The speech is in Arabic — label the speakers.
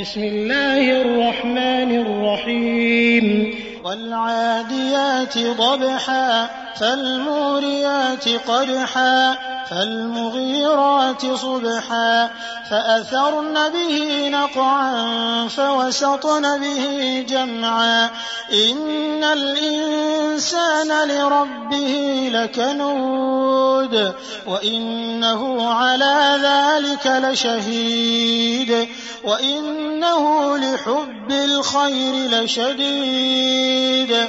Speaker 1: بسم الله الرحمن الرحيم.
Speaker 2: والعاديات ضبحا فالموريات قدحا فالمغيرات صبحا فأثرن به نقعا فوسطن به جمعا. إن الإنسان لربه لكنود وإنه على ذلك لشهيد وإنه لحب الخير لشديد.